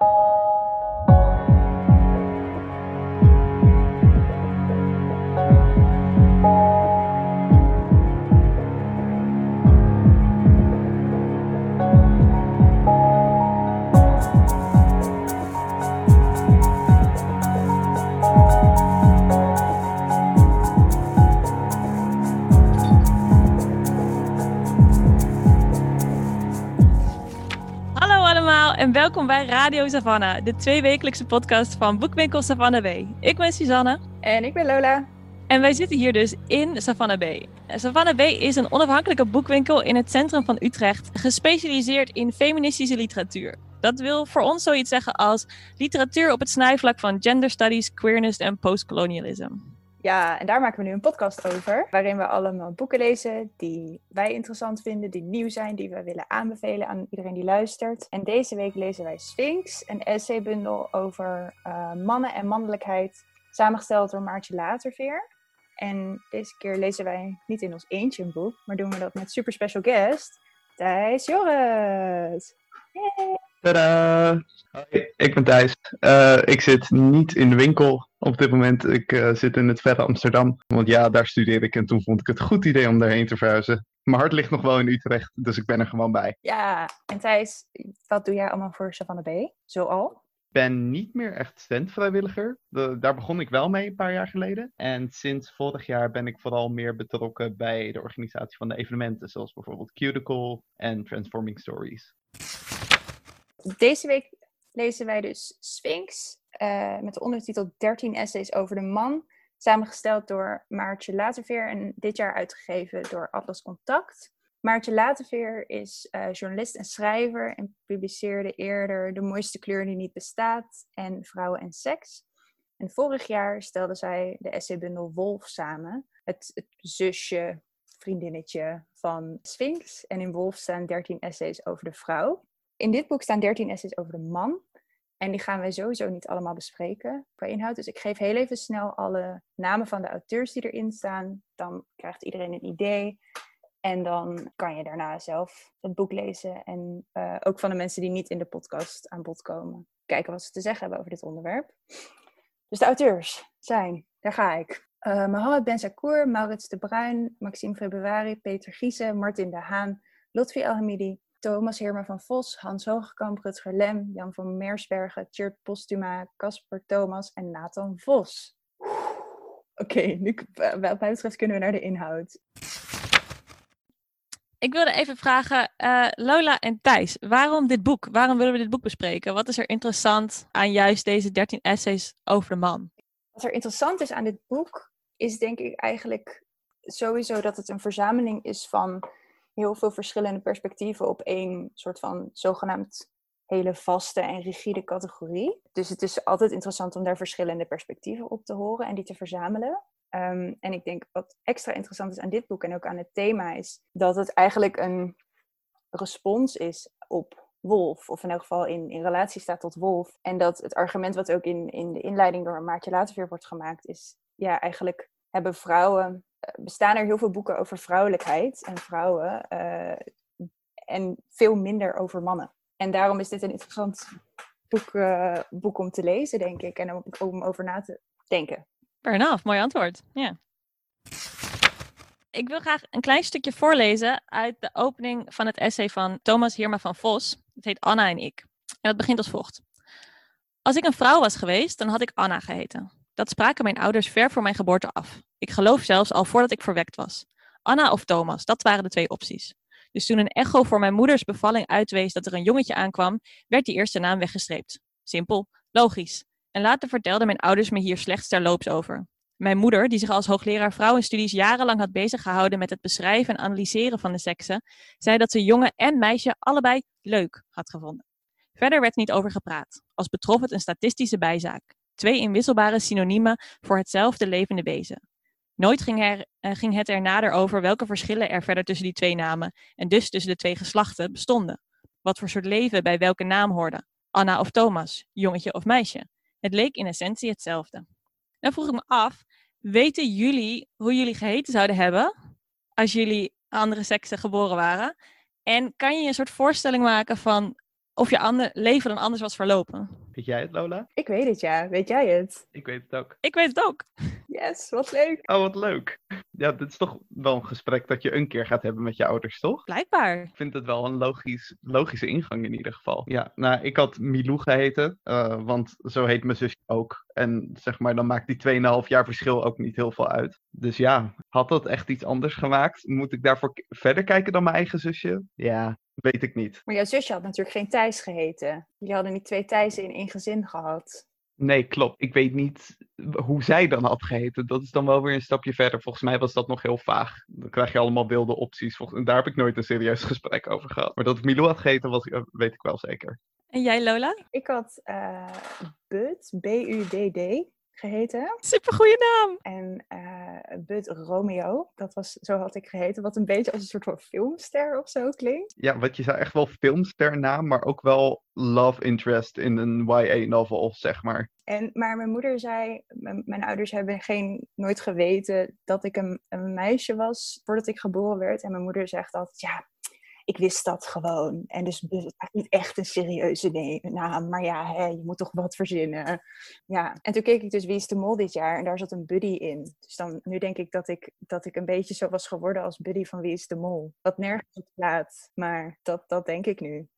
you en welkom bij Radio Savannah, de tweewekelijkse podcast van Boekwinkel Savannah B. Ik ben Suzanne. En ik ben Lola. En wij zitten hier dus in Savannah B. Savannah B is een onafhankelijke boekwinkel in het centrum van Utrecht, gespecialiseerd in feministische literatuur. Dat wil voor ons zoiets zeggen als literatuur op het snijvlak van gender studies, queerness en postcolonialism. Ja, en daar maken we nu een podcast over, waarin we allemaal boeken lezen die wij interessant vinden, die nieuw zijn, die we willen aanbevelen aan iedereen die luistert. En deze week lezen wij Sphinx, een essaybundel over uh, mannen en mannelijkheid, samengesteld door Maartje Laterveer. En deze keer lezen wij niet in ons eentje een boek, maar doen we dat met super special guest, Thijs Joris. Yay! Tada! Hoi, ik ben Thijs. Uh, ik zit niet in de winkel op dit moment. Ik uh, zit in het verre Amsterdam. Want ja, daar studeer ik en toen vond ik het een goed idee om daarheen te verhuizen. Mijn hart ligt nog wel in Utrecht, dus ik ben er gewoon bij. Ja, en Thijs, wat doe jij allemaal voor Savannah B? Zoal? Ik ben niet meer echt studentvrijwilliger. daar begon ik wel mee een paar jaar geleden. En sinds vorig jaar ben ik vooral meer betrokken bij de organisatie van de evenementen, zoals bijvoorbeeld Cuticle en Transforming Stories. Deze week lezen wij dus Sphinx uh, met de ondertitel 13 essays over de man. Samengesteld door Maartje Laterveer en dit jaar uitgegeven door Atlas Contact. Maartje Laterveer is uh, journalist en schrijver en publiceerde eerder De mooiste kleur die niet bestaat en Vrouwen en Seks. En vorig jaar stelde zij de essaybundel Wolf samen. Het, het zusje, vriendinnetje van Sphinx. En in Wolf staan 13 essays over de vrouw. In dit boek staan 13 essays over de man. En die gaan wij sowieso niet allemaal bespreken qua inhoud. Dus ik geef heel even snel alle namen van de auteurs die erin staan. Dan krijgt iedereen een idee. En dan kan je daarna zelf het boek lezen. En uh, ook van de mensen die niet in de podcast aan bod komen. Kijken wat ze te zeggen hebben over dit onderwerp. Dus de auteurs zijn, daar ga ik. Mohamed Benzakour, Maurits de Bruin, Maxime Februari, Peter Giese, Martin de Haan, Lotfi Alhamidi, Thomas Heerma van Vos, Hans Hogekamp, Rutger Lem, Jan van Meersbergen, Tjert Postuma, Casper Thomas en Nathan Vos. Oké, nu wat mij betreft kunnen we naar de inhoud. Ik wilde even vragen, uh, Lola en Thijs, waarom dit boek? Waarom willen we dit boek bespreken? Wat is er interessant aan juist deze 13 essays over de man? Wat er interessant is aan dit boek, is denk ik eigenlijk sowieso dat het een verzameling is van heel veel verschillende perspectieven op één soort van zogenaamd hele vaste en rigide categorie. Dus het is altijd interessant om daar verschillende perspectieven op te horen en die te verzamelen. Um, en ik denk wat extra interessant is aan dit boek en ook aan het thema is dat het eigenlijk een respons is op Wolf, of in elk geval in, in relatie staat tot Wolf. En dat het argument wat ook in, in de inleiding door Maartje later weer wordt gemaakt, is ja, eigenlijk hebben vrouwen bestaan er heel veel boeken over vrouwelijkheid en vrouwen uh, en veel minder over mannen. En daarom is dit een interessant boek, uh, boek om te lezen, denk ik, en om, om over na te denken. Fair enough, mooi antwoord. Ja. Ik wil graag een klein stukje voorlezen uit de opening van het essay van Thomas Hirma van Vos. Het heet Anna en ik. En dat begint als volgt. Als ik een vrouw was geweest, dan had ik Anna geheten. Dat spraken mijn ouders ver voor mijn geboorte af. Ik geloof zelfs al voordat ik verwekt was. Anna of Thomas, dat waren de twee opties. Dus toen een echo voor mijn moeders bevalling uitwees dat er een jongetje aankwam, werd die eerste naam weggestreept. Simpel, logisch. En later vertelden mijn ouders me hier slechts terloops over. Mijn moeder, die zich als hoogleraar vrouwenstudies jarenlang had bezig gehouden met het beschrijven en analyseren van de seksen, zei dat ze jongen en meisje allebei leuk had gevonden. Verder werd niet over gepraat, als betrof het een statistische bijzaak. Twee inwisselbare synoniemen voor hetzelfde levende wezen. Nooit ging, uh, ging het er nader over welke verschillen er verder tussen die twee namen en dus tussen de twee geslachten bestonden. Wat voor soort leven bij welke naam hoorde. Anna of Thomas, jongetje of meisje. Het leek in essentie hetzelfde. Dan vroeg ik me af, weten jullie hoe jullie geheten zouden hebben als jullie andere seksen geboren waren? En kan je een soort voorstelling maken van of je ander, leven dan anders was verlopen. Weet jij het, Lola? Ik weet het, ja. Weet jij het? Ik weet het ook. Ik weet het ook. Yes, wat leuk. Oh, wat leuk. Ja, dit is toch wel een gesprek dat je een keer gaat hebben met je ouders, toch? Blijkbaar. Ik vind het wel een logisch, logische ingang in ieder geval. Ja, nou, ik had Milou geheten, uh, want zo heet mijn zusje ook. En zeg maar, dan maakt die 2,5 jaar verschil ook niet heel veel uit. Dus ja, had dat echt iets anders gemaakt? Moet ik daarvoor verder kijken dan mijn eigen zusje? Ja, weet ik niet. Maar jouw zusje had natuurlijk geen Thijs geheten. Jullie hadden niet twee Thijsen in één gezin gehad. Nee, klopt. Ik weet niet hoe zij dan had geheten. Dat is dan wel weer een stapje verder. Volgens mij was dat nog heel vaag. Dan krijg je allemaal wilde opties. En daar heb ik nooit een serieus gesprek over gehad. Maar dat ik Milou had geheten, was, weet ik wel zeker. En jij, Lola? Ik had uh, Bud, B-U-D-D, geheten. Supergoeie naam! En uh, Bud Romeo, dat was, zo had ik geheten, wat een beetje als een soort van filmster of zo klinkt. Ja, wat je zou echt wel filmster naam, maar ook wel love interest in een YA-novel, zeg maar. En, maar mijn moeder zei, mijn ouders hebben geen, nooit geweten dat ik een, een meisje was voordat ik geboren werd. En mijn moeder zegt altijd, ja, ik wist dat gewoon. En dus niet echt een serieuze naam. Maar ja, hè, je moet toch wat verzinnen. Ja, en toen keek ik dus Wie is de Mol dit jaar. En daar zat een buddy in. Dus dan, nu denk ik dat ik, dat ik een beetje zo was geworden als buddy van Wie is de Mol. Wat nergens op slaat. Maar dat, dat denk ik nu.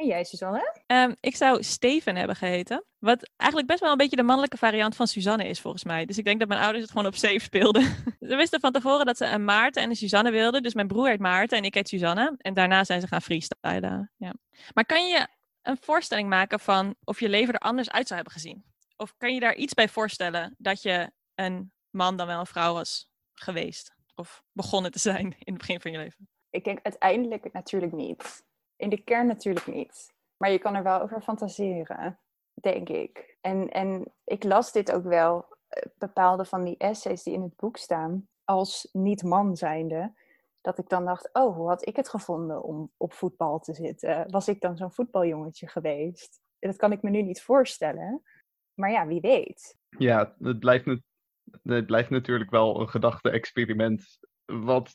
En jij, Suzanne? Um, ik zou Steven hebben geheten. Wat eigenlijk best wel een beetje de mannelijke variant van Suzanne is, volgens mij. Dus ik denk dat mijn ouders het gewoon op safe speelden. ze wisten van tevoren dat ze een Maarten en een Suzanne wilden. Dus mijn broer heet Maarten en ik heet Suzanne. En daarna zijn ze gaan freestylen. Ja. Maar kan je een voorstelling maken van of je leven er anders uit zou hebben gezien? Of kan je daar iets bij voorstellen dat je een man dan wel een vrouw was geweest? Of begonnen te zijn in het begin van je leven? Ik denk uiteindelijk natuurlijk niet. In de kern natuurlijk niet. Maar je kan er wel over fantaseren, denk ik. En, en ik las dit ook wel, eh, bepaalde van die essays die in het boek staan, als niet-man zijnde. Dat ik dan dacht, oh, hoe had ik het gevonden om op voetbal te zitten? Was ik dan zo'n voetbaljongetje geweest? Dat kan ik me nu niet voorstellen. Maar ja, wie weet. Ja, het blijft, het blijft natuurlijk wel een gedachte-experiment wat,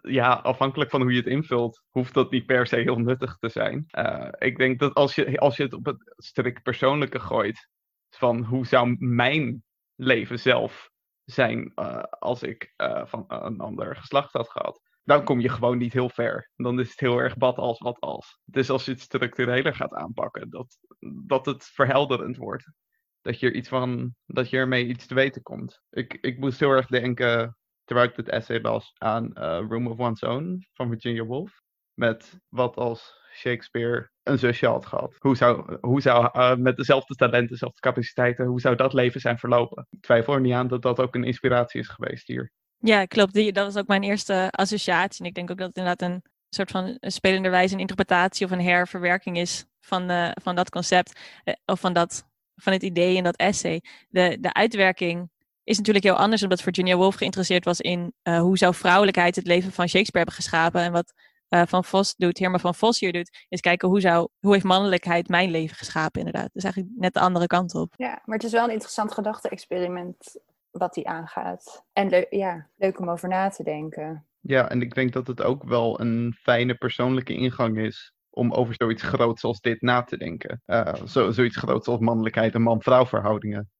ja, afhankelijk van hoe je het invult, hoeft dat niet per se heel nuttig te zijn. Uh, ik denk dat als je, als je het op het strikt persoonlijke gooit, van hoe zou mijn leven zelf zijn uh, als ik uh, van een ander geslacht had gehad, dan kom je gewoon niet heel ver. Dan is het heel erg bad als wat als. Dus als je het structureler gaat aanpakken, dat, dat het verhelderend wordt. Dat je, er iets van, dat je ermee iets te weten komt. Ik, ik moest heel erg denken ik het essay aan uh, Room of One's Own van Virginia Woolf. Met wat als Shakespeare een zusje had gehad. Hoe zou, hoe zou uh, met dezelfde talenten, dezelfde capaciteiten, hoe zou dat leven zijn verlopen? Ik twijfel er niet aan dat dat ook een inspiratie is geweest hier. Ja, klopt. Dat was ook mijn eerste associatie. En ik denk ook dat het inderdaad een soort van spelenderwijs een interpretatie of een herverwerking is van, uh, van dat concept. of van, dat, van het idee in dat essay. De, de uitwerking is natuurlijk heel anders, omdat Virginia Woolf geïnteresseerd was in uh, hoe zou vrouwelijkheid het leven van Shakespeare hebben geschapen. En wat uh, Van Vos doet, Herman van Vos hier doet, is kijken hoe, zou, hoe heeft mannelijkheid mijn leven geschapen inderdaad. Dus eigenlijk net de andere kant op. Ja, maar het is wel een interessant gedachte-experiment wat hij aangaat. En le ja, leuk om over na te denken. Ja, en ik denk dat het ook wel een fijne persoonlijke ingang is om over zoiets groots als dit na te denken. Uh, zo, zoiets groots als mannelijkheid en man-vrouw verhoudingen.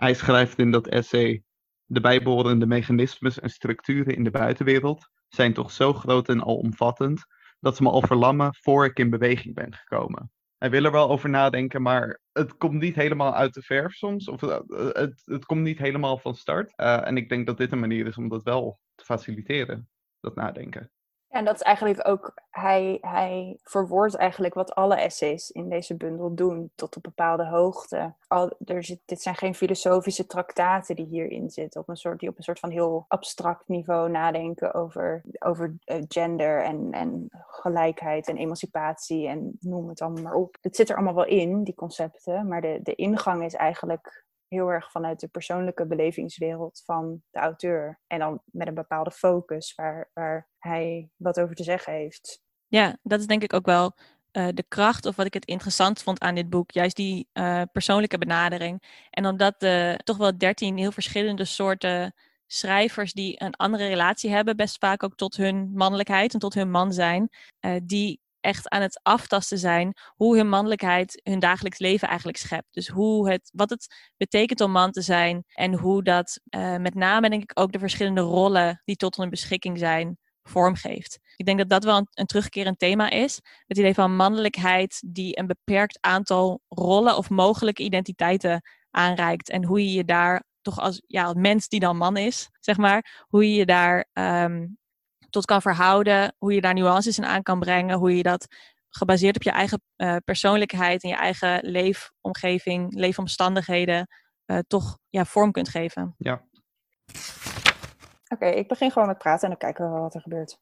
Hij schrijft in dat essay: De bijbehorende mechanismes en structuren in de buitenwereld zijn toch zo groot en alomvattend dat ze me al verlammen voor ik in beweging ben gekomen. Hij wil er wel over nadenken, maar het komt niet helemaal uit de verf soms. Of uh, het, het komt niet helemaal van start. Uh, en ik denk dat dit een manier is om dat wel te faciliteren, dat nadenken. En dat is eigenlijk ook, hij, hij verwoordt eigenlijk wat alle essays in deze bundel doen, tot op bepaalde hoogte. Al, er zit, dit zijn geen filosofische traktaten die hierin zitten, op een soort, die op een soort van heel abstract niveau nadenken over, over uh, gender en, en gelijkheid en emancipatie en noem het allemaal maar op. Het zit er allemaal wel in, die concepten, maar de, de ingang is eigenlijk heel erg vanuit de persoonlijke belevingswereld van de auteur. En dan met een bepaalde focus waar, waar hij wat over te zeggen heeft. Ja, dat is denk ik ook wel uh, de kracht of wat ik het interessant vond aan dit boek. Juist die uh, persoonlijke benadering. En omdat de toch wel dertien heel verschillende soorten schrijvers die een andere relatie hebben, best vaak ook tot hun mannelijkheid en tot hun man zijn, die echt aan het aftasten zijn hoe hun mannelijkheid hun dagelijks leven eigenlijk schept. Dus hoe het, wat het betekent om man te zijn en hoe dat uh, met name denk ik ook de verschillende rollen die tot hun beschikking zijn vormgeeft. Ik denk dat dat wel een, een terugkerend thema is. Het idee van mannelijkheid die een beperkt aantal rollen of mogelijke identiteiten aanreikt. En hoe je je daar toch als ja, mens die dan man is, zeg maar, hoe je je daar um, tot kan verhouden, hoe je daar nuances in aan kan brengen, hoe je dat gebaseerd op je eigen uh, persoonlijkheid en je eigen leefomgeving, leefomstandigheden, uh, toch ja, vorm kunt geven. Ja. Oké, okay, ik begin gewoon met praten en dan kijken we wel wat er gebeurt.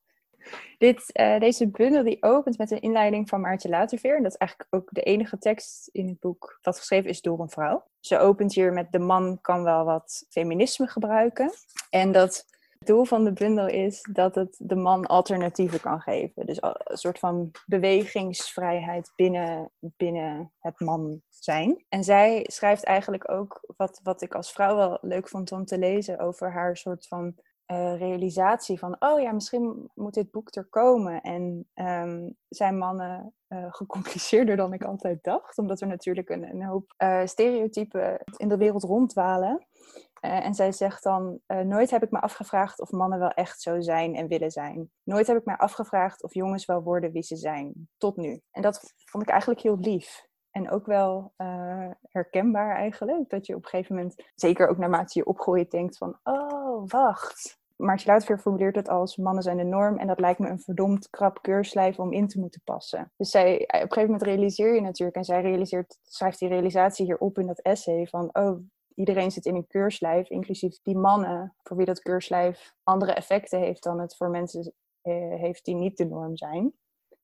Dit, uh, deze bundel die opent met een inleiding van Maartje Laterveer. En dat is eigenlijk ook de enige tekst in het boek dat geschreven is door een vrouw. Ze opent hier met de man kan wel wat feminisme gebruiken. En dat het doel van de bundel is dat het de man alternatieven kan geven. Dus een soort van bewegingsvrijheid binnen, binnen het man zijn. En zij schrijft eigenlijk ook wat, wat ik als vrouw wel leuk vond om te lezen over haar soort van uh, realisatie van, oh ja, misschien moet dit boek er komen. En um, zijn mannen uh, gecompliceerder dan ik altijd dacht, omdat er natuurlijk een, een hoop uh, stereotypen in de wereld ronddwalen. En zij zegt dan, nooit heb ik me afgevraagd of mannen wel echt zo zijn en willen zijn. Nooit heb ik me afgevraagd of jongens wel worden wie ze zijn, tot nu. En dat vond ik eigenlijk heel lief. En ook wel uh, herkenbaar eigenlijk. Dat je op een gegeven moment, zeker ook naarmate je opgroeit, denkt van... Oh, wacht. Maartje Luitveer formuleert het als mannen zijn de norm. En dat lijkt me een verdomd krap keurslijf om in te moeten passen. Dus zij, op een gegeven moment realiseer je natuurlijk... En zij realiseert, schrijft die realisatie hierop in dat essay van... Oh, iedereen zit in een keurslijf, inclusief die mannen... voor wie dat keurslijf andere effecten heeft dan het voor mensen eh, heeft die niet de norm zijn.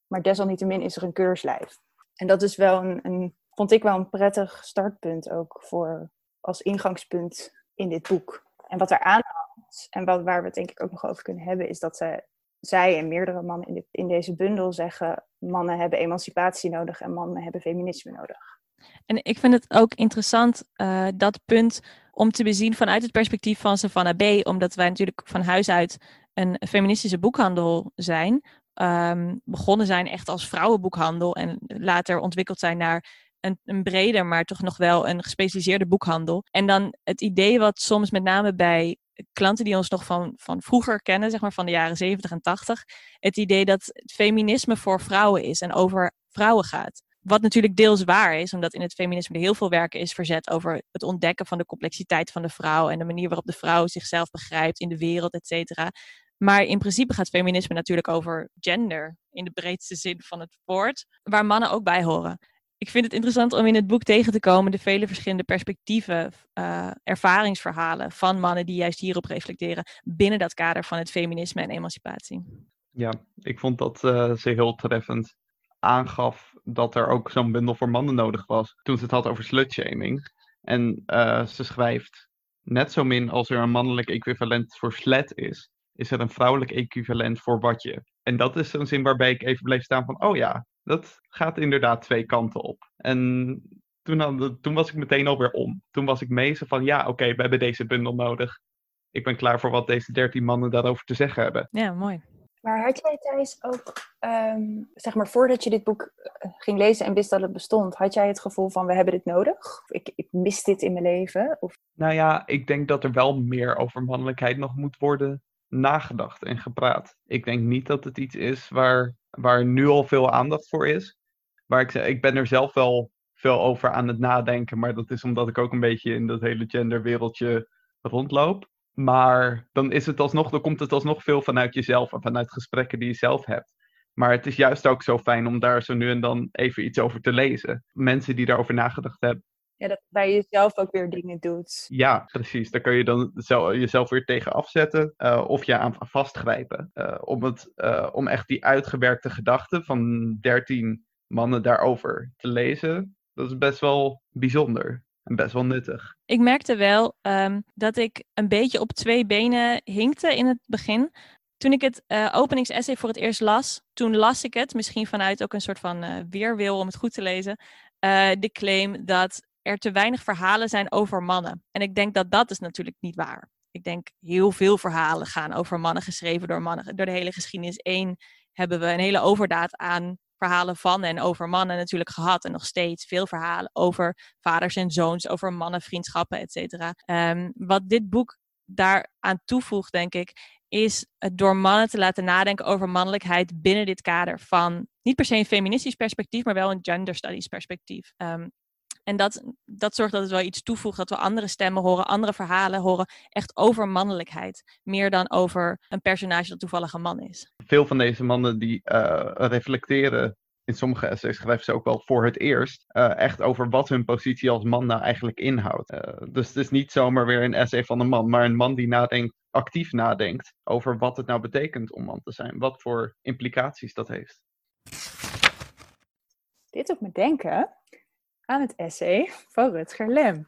Maar desalniettemin is er een keurslijf. En dat is wel een, een, vond ik wel een prettig startpunt ook voor als ingangspunt in dit boek. En wat er aan hangt, en wat, waar we het denk ik ook nog over kunnen hebben, is dat ze, zij en meerdere mannen in, in deze bundel zeggen: mannen hebben emancipatie nodig en mannen hebben feminisme nodig. En ik vind het ook interessant, uh, dat punt, om te bezien vanuit het perspectief van Savannah B. Omdat wij natuurlijk van huis uit een feministische boekhandel zijn um, begonnen zijn echt als vrouwenboekhandel en later ontwikkeld zijn naar een, een, breder, maar toch nog wel een gespecialiseerde boekhandel. En dan het idee wat soms met name bij klanten die ons nog van, van vroeger kennen, zeg maar van de jaren 70 en 80, het idee dat feminisme voor vrouwen is en over vrouwen gaat. Wat natuurlijk deels waar is, omdat in het feminisme er heel veel werk is verzet over het ontdekken van de complexiteit van de vrouw en de manier waarop de vrouw zichzelf begrijpt in de wereld, et cetera. Maar in principe gaat feminisme natuurlijk over gender in de breedste zin van het woord, waar mannen ook bij horen. Ik vind het interessant om in het boek tegen te komen de vele verschillende perspectieven, uh, ervaringsverhalen van mannen die juist hierop reflecteren binnen dat kader van het feminisme en emancipatie. Ja, ik vond dat uh, ze heel treffend aangaf dat er ook zo'n bundel voor mannen nodig was toen ze het had over slutshaming. En uh, ze schrijft, net zo min als er een mannelijk equivalent voor slet is, is er een vrouwelijk equivalent voor watje. En dat is een zin waarbij ik even bleef staan van, oh ja, dat gaat inderdaad twee kanten op. En toen, toen was ik meteen alweer om. Toen was ik meestal van, ja, oké, we hebben deze bundel nodig. Ik ben klaar voor wat deze dertien mannen daarover te zeggen hebben. Ja, mooi. Maar had jij Thijs ook, um, zeg maar, voordat je dit boek eh, ging lezen en wist dat het bestond, had jij het gevoel van we hebben dit nodig? Ik, ik mis dit in mijn leven? Of... Nou ja, ik denk dat er wel meer over mannelijkheid nog moet worden nagedacht en gepraat. Ik denk niet dat het iets is waar, waar nu al veel aandacht voor is. Maar ik, ik ben er zelf wel veel over aan het nadenken. Maar dat is omdat ik ook een beetje in dat hele genderwereldje rondloop. Maar dan is het alsnog, dan komt het alsnog veel vanuit jezelf en vanuit gesprekken die je zelf hebt. Maar het is juist ook zo fijn om daar zo nu en dan even iets over te lezen. Mensen die daarover nagedacht hebben, ja, dat bij jezelf ook weer dingen doet. Ja, precies. Daar kun je dan jezelf weer tegen afzetten uh, of je aan vastgrijpen. Uh, om, het, uh, om echt die uitgewerkte gedachten van 13 mannen daarover te lezen. Dat is best wel bijzonder best wel nuttig. Ik merkte wel um, dat ik een beetje op twee benen hinkte in het begin. Toen ik het uh, openingsessay voor het eerst las, toen las ik het, misschien vanuit ook een soort van uh, weerwil om het goed te lezen, uh, de claim dat er te weinig verhalen zijn over mannen. En ik denk dat dat is natuurlijk niet waar. Ik denk heel veel verhalen gaan over mannen geschreven door mannen. Door de hele geschiedenis één hebben we een hele overdaad aan verhalen van en over mannen natuurlijk gehad. En nog steeds veel verhalen over vaders en zoons, over mannenvriendschappen, et cetera. Ehm, wat dit boek daaraan toevoegt, denk ik, is het door mannen te laten nadenken over mannelijkheid binnen dit kader van niet per se een feministisch perspectief, maar wel een gender studies perspectief. Um, en dat, dat zorgt dat het wel iets toevoegt, dat we andere stemmen horen, andere verhalen horen, echt over mannelijkheid. Meer dan over een personage dat toevallig een man is. Veel van deze mannen die uh, reflecteren, in sommige essays schrijven ze ook wel voor het eerst, uh, echt over wat hun positie als man nou eigenlijk inhoudt. Uh, dus het is niet zomaar weer een essay van een man, maar een man die nadenkt, actief nadenkt over wat het nou betekent om man te zijn. Wat voor implicaties dat heeft. Dit doet me denken aan het essay van Rutger Lem.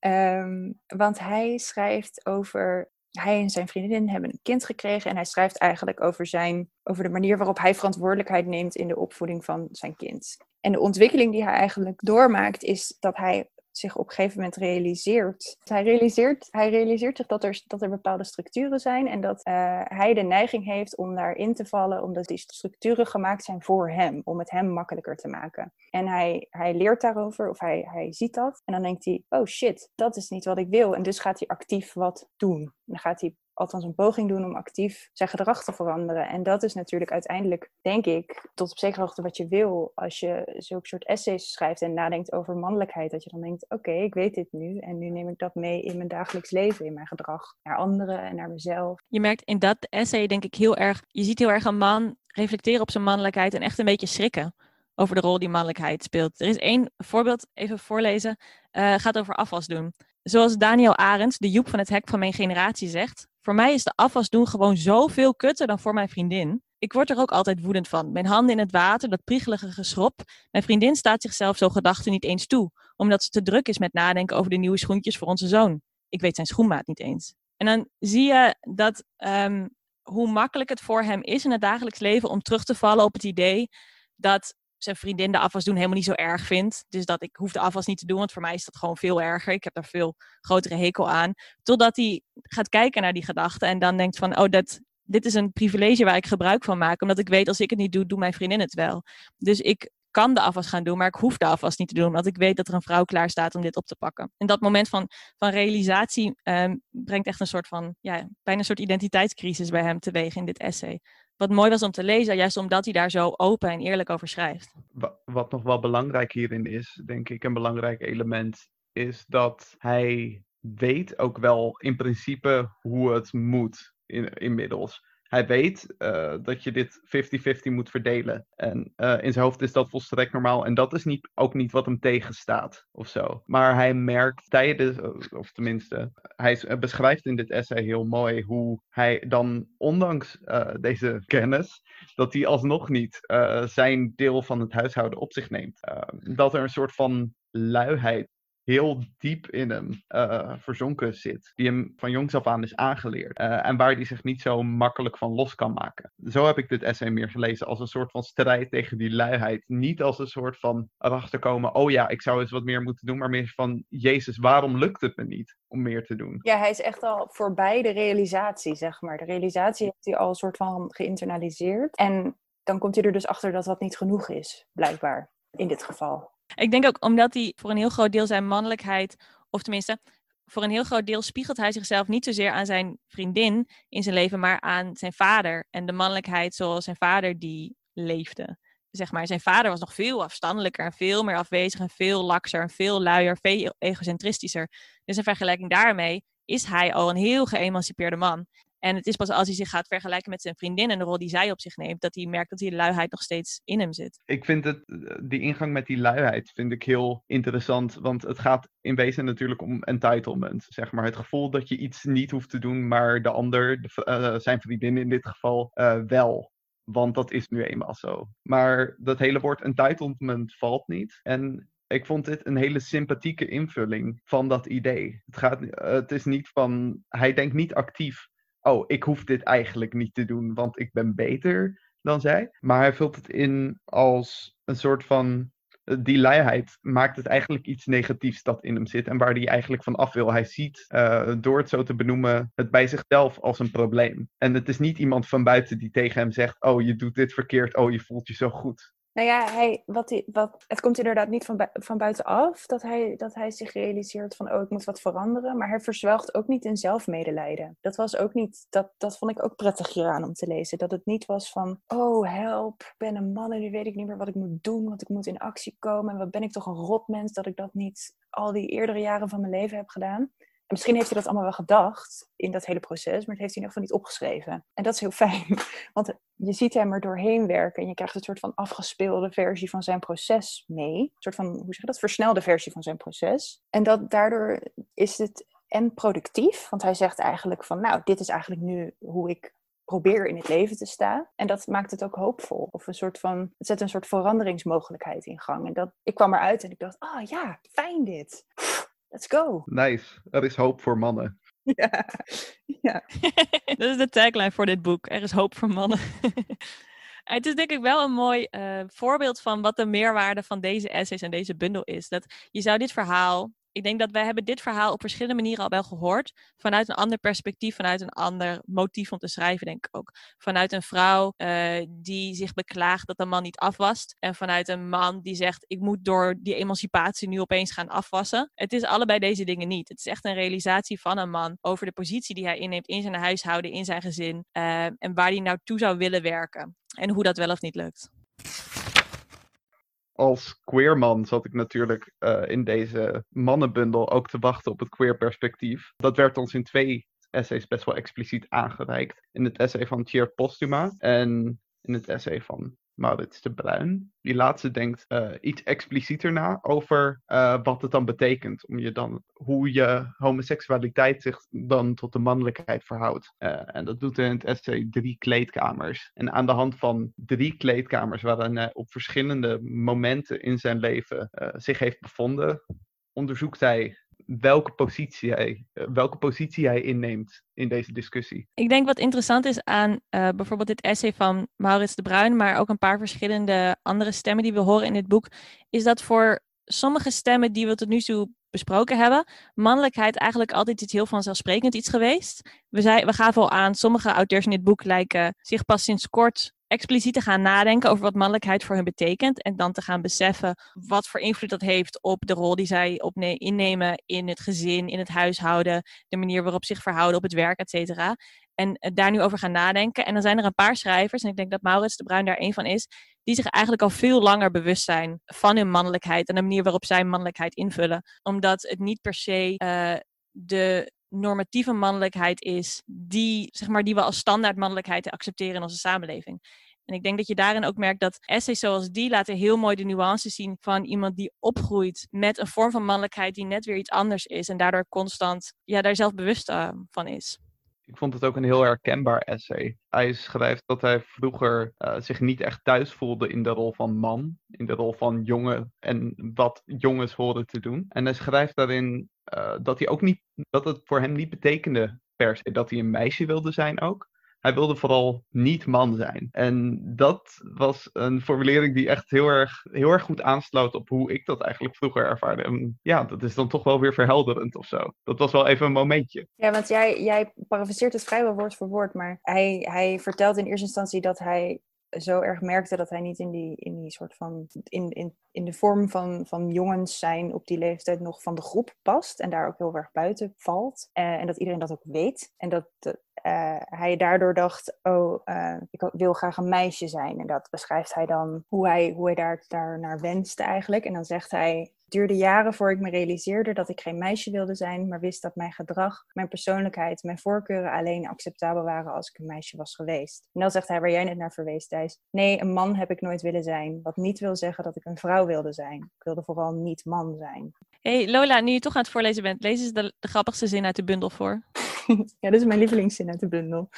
Um, want hij schrijft over. Hij en zijn vriendin hebben een kind gekregen en hij schrijft eigenlijk over, zijn, over de manier waarop hij verantwoordelijkheid neemt in de opvoeding van zijn kind. En de ontwikkeling die hij eigenlijk doormaakt is dat hij zich op een gegeven moment realiseert. Hij realiseert, hij realiseert zich dat er, dat er bepaalde structuren zijn en dat uh, hij de neiging heeft om daarin te vallen, omdat die structuren gemaakt zijn voor hem, om het hem makkelijker te maken. En hij, hij leert daarover, of hij, hij ziet dat, en dan denkt hij, oh shit, dat is niet wat ik wil. En dus gaat hij actief wat doen. Dan gaat hij althans een poging doen om actief zijn gedrag te veranderen. En dat is natuurlijk uiteindelijk, denk ik, tot op zekere hoogte wat je wil als je zulke soort essays schrijft en nadenkt over mannelijkheid. Dat je dan denkt, oké, ik weet dit nu en nu neem ik dat mee in mijn dagelijks leven, in mijn gedrag naar anderen en naar mezelf. Je merkt in dat essay denk ik heel erg, je ziet heel erg een man reflecteren op zijn mannelijkheid en echt een beetje schrikken over de rol die mannelijkheid speelt. Er is één voorbeeld, even voorlezen, uh, gaat over afwas doen. Zoals Daniel Arends, de Joep van het hek van mijn generatie, zegt: Voor mij is de afwas doen gewoon zoveel kutter dan voor mijn vriendin. Ik word er ook altijd woedend van. Mijn handen in het water, dat priegelige geschrop. Mijn vriendin staat zichzelf zo gedachten niet eens toe, omdat ze te druk is met nadenken over de nieuwe schoentjes voor onze zoon. Ik weet zijn schoenmaat niet eens. En dan zie je dat um, hoe makkelijk het voor hem is in het dagelijks leven om terug te vallen op het idee dat zijn vriendin de afwas doen helemaal niet zo erg vindt. Dus dat ik hoef de afwas niet te doen, want voor mij is dat gewoon veel erger. Ik heb daar veel grotere hekel aan. Totdat hij gaat kijken naar die gedachten en dan denkt van, oh, dat, dit is een privilege waar ik gebruik van maak. Omdat ik weet, als ik het niet doe, doet mijn vriendin het wel. Dus ik kan de afwas gaan doen, maar ik hoef de afwas niet te doen, omdat ik weet dat er een vrouw klaar staat om dit op te pakken. En dat moment van, van realisatie um, brengt echt een soort van, ja, bijna een soort identiteitscrisis bij hem teweeg in dit essay wat mooi was om te lezen, juist omdat hij daar zo open en eerlijk over schrijft. Wat nog wel belangrijk hierin is, denk ik, een belangrijk element, is dat hij weet ook wel in principe hoe het moet in, inmiddels hij weet uh, dat je dit 50-50 moet verdelen. En uh, in zijn hoofd is dat volstrekt normaal. En dat is niet, ook niet wat hem tegenstaat of zo. Maar hij merkt tijdens, of tenminste, hij beschrijft in dit essay heel mooi hoe hij dan, ondanks deze kennis, dat hij alsnog niet zijn deel van het huishouden op zich neemt. dat er een soort van luiheid heel diep in hem uh, verzonken zit. Die hem van jongs af aan is aangeleerd. Uh, en waar hij zich niet zo makkelijk van los kan maken. Zo heb ik dit essay meer gelezen als een soort van strijd tegen die luiheid. Niet als een soort van erachter komen, oh ja, ik zou eens wat meer moeten doen. Maar meer van, Jezus, waarom lukt het me niet om meer te doen? Ja, hij is echt al voorbij de realisatie, zeg maar. De realisatie heeft hij al een soort van geïnternaliseerd. En dan komt hij er dus achter dat dat niet genoeg is, blijkbaar, in dit geval. Ik denk ook omdat hij voor een heel groot deel zijn mannelijkheid, of tenminste, voor een heel groot deel spiegelt hij zichzelf niet zozeer aan zijn vriendin in zijn leven, maar aan zijn vader en de mannelijkheid zoals zijn vader die leefde. Zeg maar, zijn vader was nog veel afstandelijker en veel meer afwezig en veel lakser en veel luier, veel egocentristischer. Dus in vergelijking daarmee is hij al een heel geëmancipeerde man. En het is pas als hij zich gaat vergelijken met zijn vriendin en de rol die zij op zich neemt, dat hij merkt dat die luiheid nog steeds in hem zit. Ik vind het, die ingang met die luiheid vind ik heel interessant, want het gaat in wezen natuurlijk om entitlement. Zeg maar het gevoel dat je iets niet hoeft te doen, maar de ander, de, uh, zijn vriendin in dit geval, uh, wel. Want dat is nu eenmaal zo. Maar dat hele woord entitlement valt niet. En ik vond dit een hele sympathieke invulling van dat idee. Het, gaat, het is niet van, hij denkt niet actief oh, ik hoef dit eigenlijk niet te doen, want ik ben beter dan zij. Maar hij vult het in als een soort van. Eh, die luiheid maakt het eigenlijk iets negatiefs dat in hem zit en waar hij eigenlijk van af wil. Hij ziet, uh, door het zo te benoemen, het bij zichzelf als een probleem. En het is niet iemand van buiten die tegen hem zegt: Oh, je doet dit verkeerd, oh, je voelt je zo goed. Nou ja, hij, wat hij, wat, het komt inderdaad niet van, van buitenaf dat hij, dat hij zich realiseert van, oh, ik moet wat veranderen. Maar hij verzwelgt ook niet in zelfmedelijden. Dat was ook niet, dat, dat vond ik ook prettig hieraan om te lezen. Dat het niet was van, oh, help, ik ben een man en nu weet ik niet meer wat ik moet doen, want ik moet in actie komen. En wat ben ik toch een rotmens dat ik dat niet al die eerdere jaren van mijn leven heb gedaan. En misschien heeft hij dat allemaal wel gedacht in dat hele proces, maar het heeft hij in ieder geval niet opgeschreven. En dat is heel fijn, want je ziet hem er doorheen werken en je krijgt een soort van afgespeelde versie van zijn proces mee. Een soort van, hoe zeg je dat, versnelde versie van zijn proces. En dat, daardoor is het en productief, want hij zegt eigenlijk van, nou, dit is eigenlijk nu hoe ik probeer in het leven te staan. En dat maakt het ook hoopvol. Of een soort van, het zet een soort veranderingsmogelijkheid in gang. En dat, ik kwam eruit en ik dacht, ah ja, fijn dit. Let's go. Nice. Er is hoop voor mannen. Ja, ja. dat is de tagline voor dit boek. Er is hoop voor mannen. Het is denk ik wel een mooi eh, voorbeeld van wat de meerwaarde van deze essays en deze bundel is. Dat je zou dit verhaal, ik denk dat wij hebben dit verhaal op verschillende manieren al wel gehoord. Vanuit een ander perspectief, vanuit een ander motief om te schrijven, denk ik ook. Vanuit een vrouw eh, die zich beklaagt dat een man niet afwast. En vanuit een man die zegt, ik moet door die emancipatie nu opeens gaan afwassen. Het is allebei deze dingen niet. Het is echt een realisatie van een man over de positie die hij inneemt in zijn huishouden, in zijn gezin. eh, en waar hij naartoe zou willen werken. En hoe dat wel of niet lukt. Als queerman zat ik natuurlijk eh, in deze mannenbundel ook te wachten op het queer perspectief. Dat werd ons in twee essays best wel expliciet aangereikt. In het essay van Tjeerd Postuma en in het essay van Maurits de Bruin. Die laatste denkt eh, iets explicieter na over eh, wat het dan betekent. Om je dan, hoe je homoseksualiteit zich dan tot de mannelijkheid verhoudt. Eh, en dat doet in het essay drie kleedkamers. En aan de hand van drie kleedkamers waarin hij op verschillende momenten in zijn leven zich heeft bevonden, onderzoekt hij welke positie hij, eh, welke positie hij inneemt in deze discussie. Ik denk wat interessant is aan eh, bijvoorbeeld dit essay van Maurits de Bruin, maar ook een paar verschillende andere stemmen die we horen in dit boek, is dat voor sommige stemmen die we tot nu toe besproken hebben, mannelijkheid eigenlijk altijd iets heel vanzelfsprekend iets geweest. We, zei, we gaven al aan, sommige auteurs in dit boek lijken zich pas sinds kort expliciet te gaan nadenken over wat mannelijkheid voor hun betekent. En dan te gaan beseffen wat voor invloed dat heeft op de rol die zij opne- innemen in het gezin, in het huishouden, de manier waarop ze zich verhouden op het werk, et cetera. En eh, daar nu over gaan nadenken. En dan zijn er een paar schrijvers, en ik denk dat Maurits de Bruin daar een van is, die zich eigenlijk al veel langer bewust zijn van hun mannelijkheid en de manier waarop zij mannelijkheid invullen. Omdat het niet per se eh, de normatieve mannelijkheid is die, zeg maar, die we als standaard mannelijkheid accepteren in onze samenleving. En ik denk dat je daarin ook merkt dat essays zoals die laten heel mooi de nuances zien van iemand die opgroeit met een vorm van mannelijkheid die net weer iets anders is en daardoor constant ja, daar zelf bewust uh, van is. Ik vond het ook een heel herkenbaar essay. Hij schrijft dat hij vroeger uh, zich niet echt thuis voelde in de rol van man, in de rol van jongen en wat jongens horen te doen. En hij schrijft daarin uh, dat hij ook niet, dat het voor hem niet betekende per se dat hij een meisje wilde zijn ook. Hij wilde vooral niet man zijn. En dat was een formulering die echt heel erg, heel erg goed aansloot op hoe ik dat eigenlijk vroeger ervaarde. En ja, dat is dan toch wel weer verhelderend of zo. Dat was wel even een momentje. Ja, want jij, jij parafraseert het vrijwel woord voor woord, maar hij, hij vertelt in eerste instantie dat hij zo erg merkte dat hij niet in die, in die soort van. In, in, in de vorm van, van jongens zijn op die leeftijd nog van de groep past. En daar ook heel erg buiten valt. Uh, en dat iedereen dat ook weet. En dat uh, hij daardoor dacht: Oh, uh, ik wil graag een meisje zijn. En dat beschrijft hij dan hoe hij, hoe hij daar, daar naar wenste eigenlijk. En dan zegt hij. Het duurde jaren voor ik me realiseerde dat ik geen meisje wilde zijn, maar wist dat mijn gedrag, mijn persoonlijkheid, mijn voorkeuren alleen acceptabel waren als ik een meisje was geweest. En dan zegt hij waar jij net naar verwees, Thijs. Nee, een man heb ik nooit willen zijn. Wat niet wil zeggen dat ik een vrouw wilde zijn. Ik wilde vooral niet man zijn. Hey Lola, nu je toch aan het voorlezen bent, lees eens de, grappigste zin uit de bundel voor. ja, dat is mijn lievelingszin uit de bundel.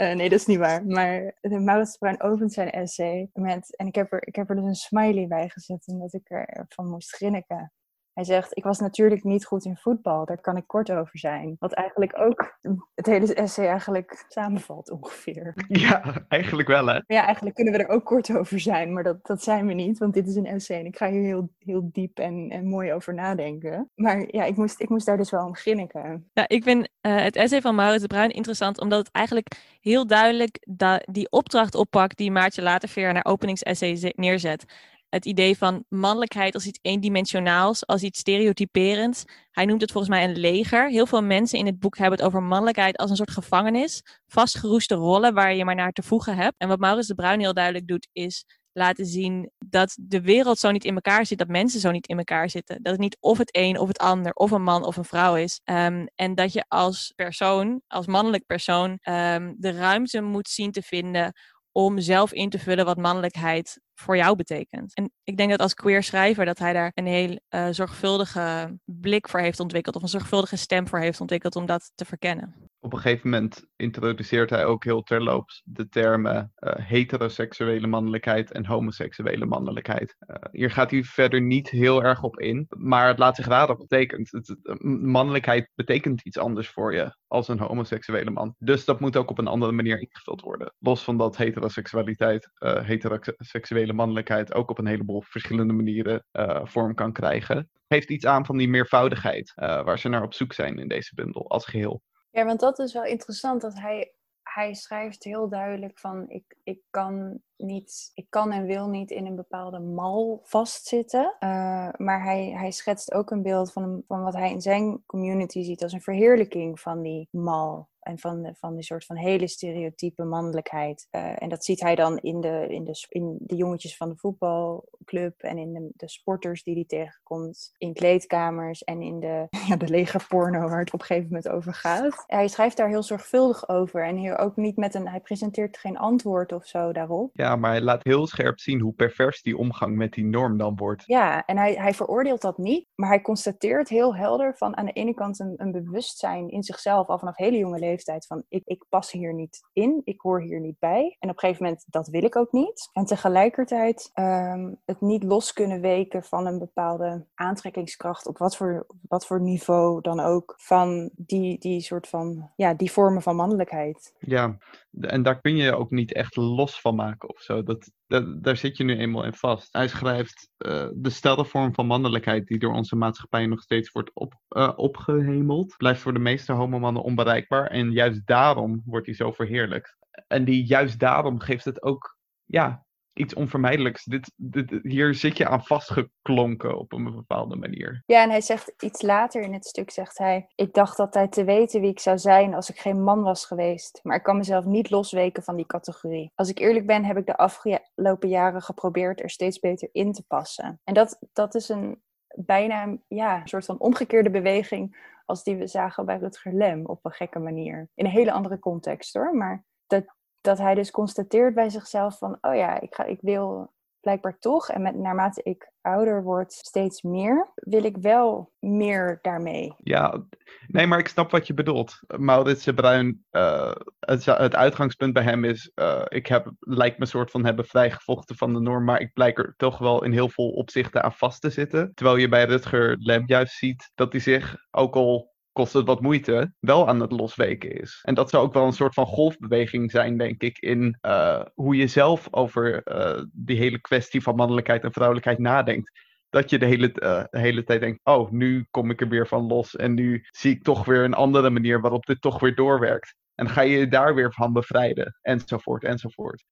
Uh, nee, dat is niet waar. Maar Maurits Bruin opent zijn essay met... En ik heb, er, ik heb er dus een smiley bij gezet, omdat ik ervan moest grinniken. Hij zegt, ik was natuurlijk niet goed in voetbal, daar kan ik kort over zijn. Wat eigenlijk ook het hele essay eigenlijk samenvalt ongeveer. Ja, eigenlijk wel hè. Maar ja, eigenlijk kunnen we er ook kort over zijn, maar dat, dat zijn we niet, want dit is een essay en ik ga hier heel, heel diep en, en mooi over nadenken. Maar ja, ik moest, ik moest daar dus wel om grinniken. Ja, ik vind eh, het essay van Maurits de Bruin interessant, omdat het eigenlijk heel duidelijk da- die opdracht oppakt die Maartje Laterveer in haar openingsessay ze- neerzet. Het idee van mannelijkheid als iets eendimensionaals, als iets stereotyperends. Hij noemt het volgens mij een leger. Heel veel mensen in het boek hebben het over mannelijkheid als een soort gevangenis. Vastgeroeste rollen waar je maar naar te voegen hebt. En wat Maurits de Bruin heel duidelijk doet, is laten zien dat de wereld zo niet in elkaar zit, dat mensen zo niet in elkaar zitten. Dat het niet of het een of het ander, of een man of een vrouw is. Ehm, en dat je als persoon, als mannelijk persoon, ehm, de ruimte moet zien te vinden om zelf in te vullen wat mannelijkheid voor jou betekent. En ik denk dat als queer schrijver dat hij daar een heel eh, zorgvuldige blik voor heeft ontwikkeld of een zorgvuldige stem voor heeft ontwikkeld om dat te verkennen. Op een gegeven moment introduceert hij ook heel terloops de termen eh, heteroseksuele mannelijkheid en homoseksuele mannelijkheid. Eh, hier gaat hij verder niet heel erg op in, maar het laat zich raden wat betekent. Het, mannelijkheid betekent iets anders voor je als een homoseksuele man. Dus dat moet ook op een andere manier ingevuld worden. Los van dat heteroseksualiteit, eh heteroseksuele mannelijkheid ook op een heleboel verschillende manieren vorm kan krijgen. Geeft iets aan van die meervoudigheid waar ze naar op zoek zijn in deze bundel als geheel. Ja, want dat is wel interessant dat hij, hij schrijft heel duidelijk van ik, ik kan niet, ik kan en wil niet in een bepaalde mal vastzitten. Eh, maar hij, hij schetst ook een beeld van, van wat hij in zijn community ziet als een verheerlijking van die mal. En van, van die soort van hele stereotype mannelijkheid. Eh, en dat ziet hij dan in de, in, de, in de jongetjes van de voetbalclub. En in de, de sporters die hij tegenkomt. In kleedkamers en in de, ja, de legerporno waar het op een gegeven moment over gaat. Hij schrijft daar heel zorgvuldig over. En hier ook niet met een. Hij presenteert geen antwoord of zo daarop. Ja, maar hij laat heel scherp zien hoe pervers die omgang met die norm dan wordt. Ja, en hij, hij veroordeelt dat niet, maar hij constateert heel helder van aan de ene kant een, een bewustzijn in zichzelf al vanaf hele jonge leeftijd van ik, ik pas hier niet in, ik hoor hier niet bij. En op een gegeven moment dat wil ik ook niet. En tegelijkertijd ehm, het niet los kunnen weken van een bepaalde aantrekkingskracht op wat voor, wat voor niveau dan ook van die, die soort van, ja, die vormen van mannelijkheid. Ja, en daar kun je ook niet echt los van maken of zo. Dat, dat, daar zit je nu eenmaal in vast. Hij schrijft eh, de stelde vorm van mannelijkheid die door onze maatschappij nog steeds wordt op, eh, opgehemeld, blijft voor de meeste homomannen onbereikbaar. En juist daarom wordt hij zo verheerlijkt. En die juist daarom geeft het ook, ja, iets onvermijdelijks. Dit, dit, hier zit je aan vastgeklonken op een bepaalde manier. Ja, en hij zegt iets later in het stuk, zegt hij... Ik dacht altijd te weten wie ik zou zijn als ik geen man was geweest. Maar ik kan mezelf niet losweken van die categorie. Als ik eerlijk ben, heb ik de afgelopen jaren geprobeerd er steeds beter in te passen. En dat, dat is een bijna ja, een soort van omgekeerde beweging... als die we zagen bij Rutger Lem op een gekke manier. In een hele andere context hoor, maar dat, dat hij dus constateert bij zichzelf van... Oh ja, ik, ga, ik wil blijkbaar toch. En met, naarmate ik ouder word, steeds meer. Wil ik wel meer daarmee. Ja, nee, maar ik snap wat je bedoelt. Maurits de Bruin, eh, het, uitgangspunt bij hem is, eh, ik heb, lijkt me een soort van hebben vrijgevochten van de norm, maar ik blijk er toch wel in heel veel opzichten aan vast te zitten. Terwijl je bij Rutger Lem juist ziet dat hij zich, ook al kost het wat moeite, wel aan het losweken is. En dat zou ook wel een soort van golfbeweging zijn, denk ik, in eh, hoe je zelf over eh, die hele kwestie van mannelijkheid en vrouwelijkheid nadenkt dat je de hele, eh, de hele tijd denkt, oh, nu kom ik er weer van los en nu zie ik toch weer een andere manier waarop dit toch weer doorwerkt. En ga je je daar weer van bevrijden, enzovoort, enzovoort.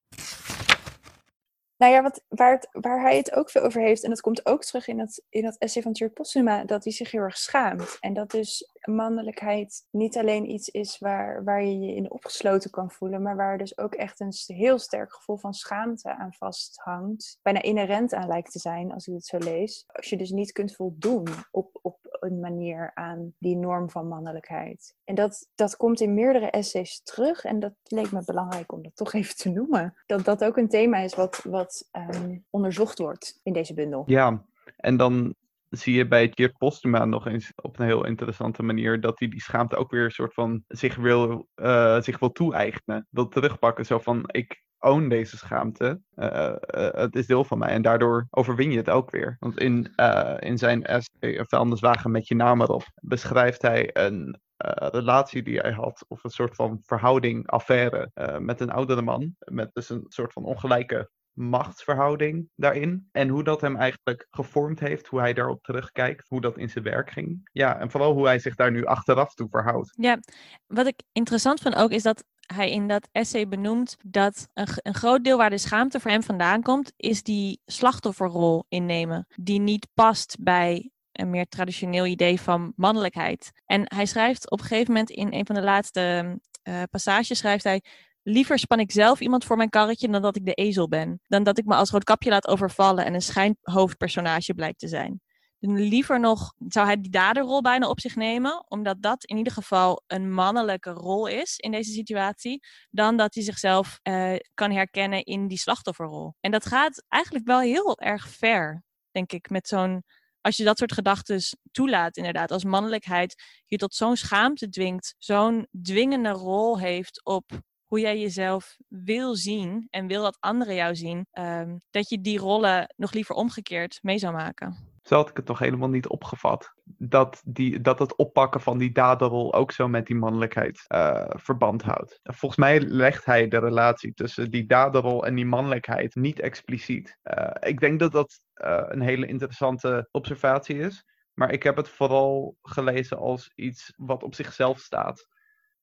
Nou ja, wat, waar, waar hij het ook veel over heeft, en dat komt ook terug in dat, in dat essay van Tjurk Postuma, dat hij zich heel erg schaamt. En dat dus mannelijkheid niet alleen iets is waar, waar je je in opgesloten kan voelen, maar waar dus ook echt een heel sterk gevoel van schaamte aan vasthangt. Bijna inherent aan lijkt te zijn, als ik het zo lees. Als je dus niet kunt voldoen op, op een manier aan die norm van mannelijkheid. En dat, dat komt in meerdere essays terug. En dat leek me belangrijk om dat toch even te noemen. Dat dat ook een thema is wat, wat ehm, onderzocht wordt in deze bundel. Ja, en dan zie je bij Tjeerd Postuma nog eens op een heel interessante manier dat hij die schaamte ook weer een soort van zich wil, eh, zich wil toe-eigenen. Wil terugpakken. Zo van, ik, own deze schaamte. Uh, het is deel van mij en daardoor overwin je het ook weer. Want in, in zijn essay Vuilniswagen met je naam erop beschrijft hij een relatie die hij had, of een soort van verhouding, affaire met een oudere man. Met dus een soort van ongelijke machtsverhouding daarin. En hoe dat hem eigenlijk gevormd heeft, hoe hij daarop terugkijkt, hoe dat in zijn werk ging. Ja, en vooral hoe hij zich daar nu achteraf toe verhoudt. Ja, wat ik interessant vind ook is dat hij in dat essay benoemt dat een, een groot deel waar de schaamte voor hem vandaan komt, is die slachtofferrol innemen, die niet past bij een meer traditioneel idee van mannelijkheid. En hij schrijft op een gegeven moment in een van de laatste uh, passages, schrijft hij, Liever span ik zelf iemand voor mijn karretje dan dat ik de ezel ben. Dan dat ik me als roodkapje laat overvallen en een schijnhoofdpersonage blijkt te zijn. Liever nog zou hij die daderrol bijna op zich nemen, omdat dat in ieder geval een mannelijke rol is in deze situatie, dan dat hij zichzelf uh, kan herkennen in die slachtofferrol. En dat gaat eigenlijk wel heel erg ver, denk ik, met zo'n als je dat soort gedachten toelaat, inderdaad, als mannelijkheid je tot zo'n schaamte dwingt, zo'n dwingende rol heeft op hoe jij jezelf wil zien en wil dat anderen jou zien, ehm, dat je die rollen nog liever omgekeerd mee zou maken. Zo had ik het nog helemaal niet opgevat. Dat, die, dat het oppakken van die daderrol ook zo met die mannelijkheid uh, verband houdt. Volgens mij legt hij de relatie tussen die daderrol en die mannelijkheid niet expliciet. Uh, ik denk dat dat uh, een hele interessante observatie is. Maar ik heb het vooral gelezen als iets wat op zichzelf staat.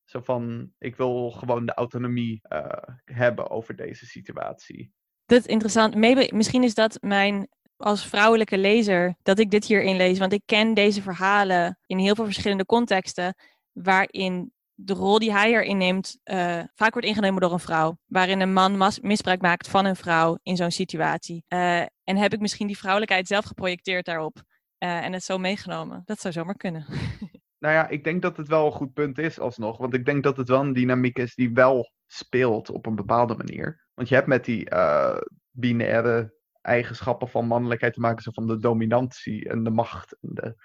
Zo van, ik wil gewoon de autonomie uh, hebben over deze situatie. Dat is interessant. Misschien is dat mijn, als vrouwelijke lezer, dat ik dit hierin lees. Want ik ken deze verhalen in heel veel verschillende contexten, waarin de rol die hij erin neemt uh, vaak wordt ingenomen door een vrouw. Waarin een man misbruik maakt van een vrouw in zo'n situatie. Uh, en heb ik misschien die vrouwelijkheid zelf geprojecteerd daarop. en het zo meegenomen. Dat zou zomaar kunnen. Nou ja, ik denk dat het wel een goed punt is alsnog. Want ik denk dat het wel een dynamiek is die wel speelt op een bepaalde manier. Want je hebt met die uh, binaire eigenschappen van mannelijkheid te maken, zo van de dominantie en de macht. En de,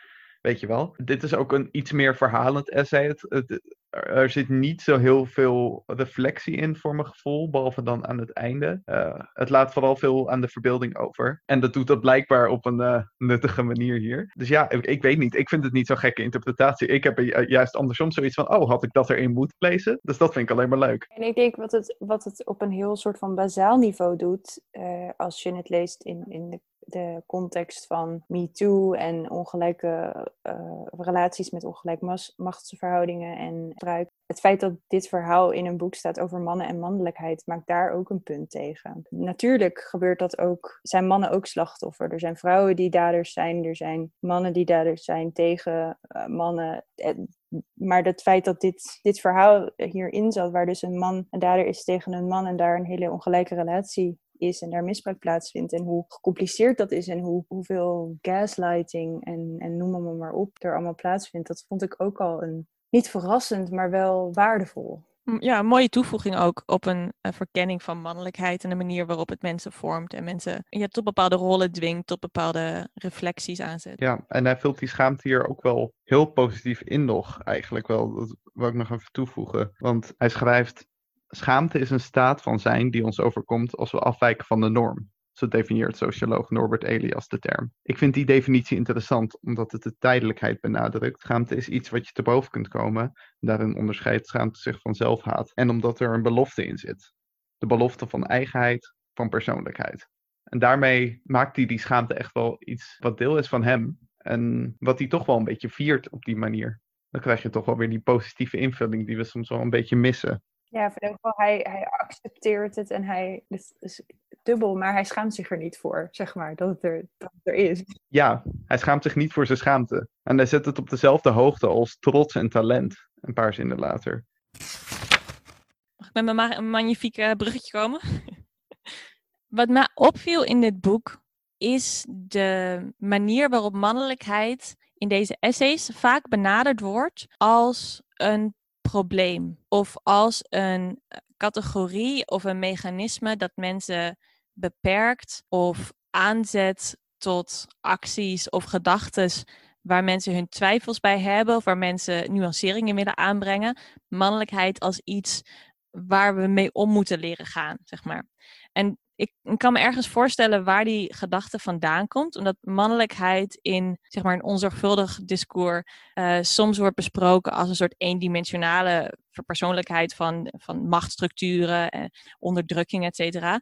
weet je wel. Dit is ook een iets meer verhalend essay. Het, het, er zit niet zo heel veel reflectie in voor mijn gevoel, behalve dan aan het einde. Uh, het laat vooral veel aan de verbeelding over. En dat doet dat blijkbaar op een uh, nuttige manier hier. Dus ja, ik, weet niet. Ik vind het niet zo'n gekke interpretatie. Ik heb juist andersom zoiets van, oh, had ik dat erin moeten lezen? Dus dat vind ik alleen maar leuk. En ik denk wat het, wat het op een heel soort van bazaal niveau doet, uh, als je het leest in, in de de context van MeToo en ongelijke uh, relaties met ongelijk machtsverhoudingen en gebruik. Het feit dat dit verhaal in een boek staat over mannen en mannelijkheid maakt daar ook een punt tegen. Natuurlijk gebeurt dat ook, zijn mannen ook slachtoffer. Er zijn vrouwen die daders zijn, er zijn mannen die daders zijn tegen uh, mannen. Maar het feit dat dit, dit verhaal hierin zat, waar dus een man een dader is tegen een man en daar een hele ongelijke relatie is en daar misbruik plaatsvindt. En hoe gecompliceerd dat is en hoe, hoeveel gaslighting en, en noem maar, maar op er allemaal plaatsvindt. Dat vond ik ook al een, niet verrassend, maar wel waardevol. Ja, een mooie toevoeging ook op een, een, verkenning van mannelijkheid en de manier waarop het mensen vormt en mensen ja, tot bepaalde rollen dwingt, tot bepaalde reflecties aanzet. Ja, en hij vult die schaamte hier ook wel heel positief in nog, eigenlijk wel. Dat wil ik nog even toevoegen. Want hij schrijft, Schaamte is een staat van zijn die ons overkomt als we afwijken van de norm. Zo definieert socioloog Norbert Elias de term. Ik vind die definitie interessant omdat het de tijdelijkheid benadrukt. Schaamte is iets wat je te boven kunt komen. Daarin onderscheidt schaamte zich van zelfhaat. En omdat er een belofte in zit. De belofte van eigenheid, van persoonlijkheid. En daarmee maakt hij die schaamte echt wel iets wat deel is van hem. En wat hij toch wel een beetje viert op die manier. Dan krijg je toch wel weer die positieve invulling die we soms wel een beetje missen. Ja, in geval, hij, hij accepteert het en hij, dus, is dubbel, maar hij schaamt zich er niet voor, zeg maar, dat het, er, dat het er is. Ja, hij schaamt zich niet voor zijn schaamte. En hij zet het op dezelfde hoogte als trots en talent, een paar zinnen later. Mag ik met mijn magnifieke bruggetje komen? Wat mij opviel in dit boek is de manier waarop mannelijkheid in deze essays vaak benaderd wordt als een probleem of als een eh, categorie of een mechanisme dat mensen beperkt of aanzet tot acties of gedachten waar mensen hun twijfels bij hebben of waar mensen nuanceringen willen aanbrengen. Mannelijkheid als iets waar we mee om moeten leren gaan, zeg maar. En ik kan me ergens voorstellen waar die gedachte vandaan komt. Omdat mannelijkheid in zeg maar, een onzorgvuldig discours uh, soms wordt besproken als een soort eendimensionale verpersoonlijkheid van, van machtsstructuren, en onderdrukking, et cetera.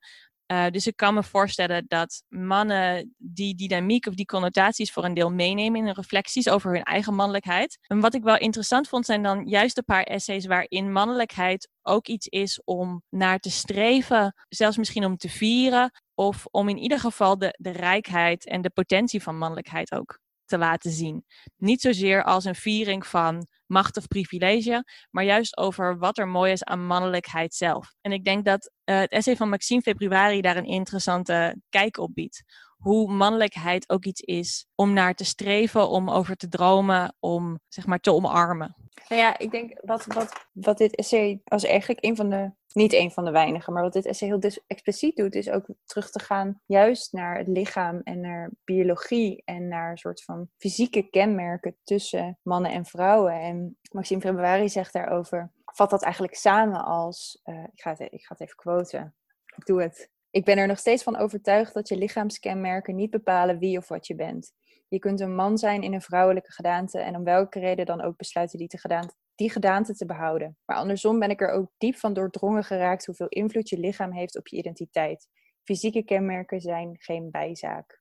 Uh, dus ik kan me voorstellen dat mannen die dynamiek of die connotaties voor een deel meenemen in hun reflecties over hun eigen mannelijkheid. En wat ik wel interessant vond zijn dan juist een paar essays waarin mannelijkheid ook iets is om naar te streven, zelfs misschien om te vieren of om in ieder geval de, de rijkheid en de potentie van mannelijkheid ook te laten zien. Niet zozeer als een viering van macht of privilege, maar juist over wat er mooi is aan mannelijkheid zelf. En ik denk dat uh, het essay van Maxime Februari daar een interessante kijk op biedt. Hoe mannelijkheid ook iets is om naar te streven, om over te dromen, om zeg maar te omarmen. Nou ja, ik denk wat, wat, wat dit essay als eigenlijk een van de, niet een van de weinigen, maar wat dit essay heel expliciet doet, is ook terug te gaan juist naar het lichaam en naar biologie en naar een soort van fysieke kenmerken tussen mannen en vrouwen. En Maxime Februari zegt daarover, vat dat eigenlijk samen als, uh, ik, ga het, ik ga het even quoten, ik doe het. Ik ben er nog steeds van overtuigd dat je lichaamskenmerken niet bepalen wie of wat je bent. Je kunt een man zijn in een vrouwelijke gedaante en om welke reden dan ook besluiten die, te gedaante, die gedaante te behouden. Maar andersom ben ik er ook diep van doordrongen geraakt hoeveel invloed je lichaam heeft op je identiteit. Fysieke kenmerken zijn geen bijzaak.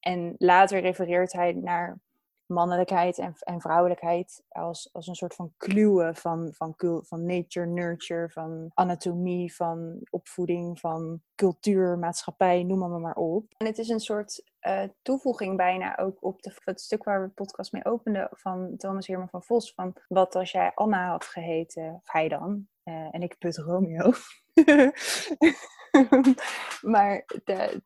En later refereert hij naar mannelijkheid en, en vrouwelijkheid als, als een soort van kluwen van, van, van nature, nurture, van anatomie, van opvoeding, van cultuur, maatschappij, noem maar maar op. En het is een soort uh, toevoeging bijna ook op de, het stuk waar we de podcast mee openden van Thomas Herman van Vos, van wat als jij Anna had geheten, of hij dan, uh, en ik put Romeo. maar de,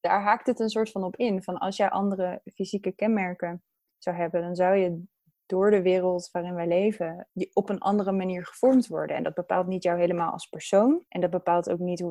daar haakt het een soort van op in, van als jij andere fysieke kenmerken zou hebben, dan zou je door de wereld waarin wij leven op een andere manier gevormd worden. En dat bepaalt niet jou helemaal als persoon. En dat bepaalt ook niet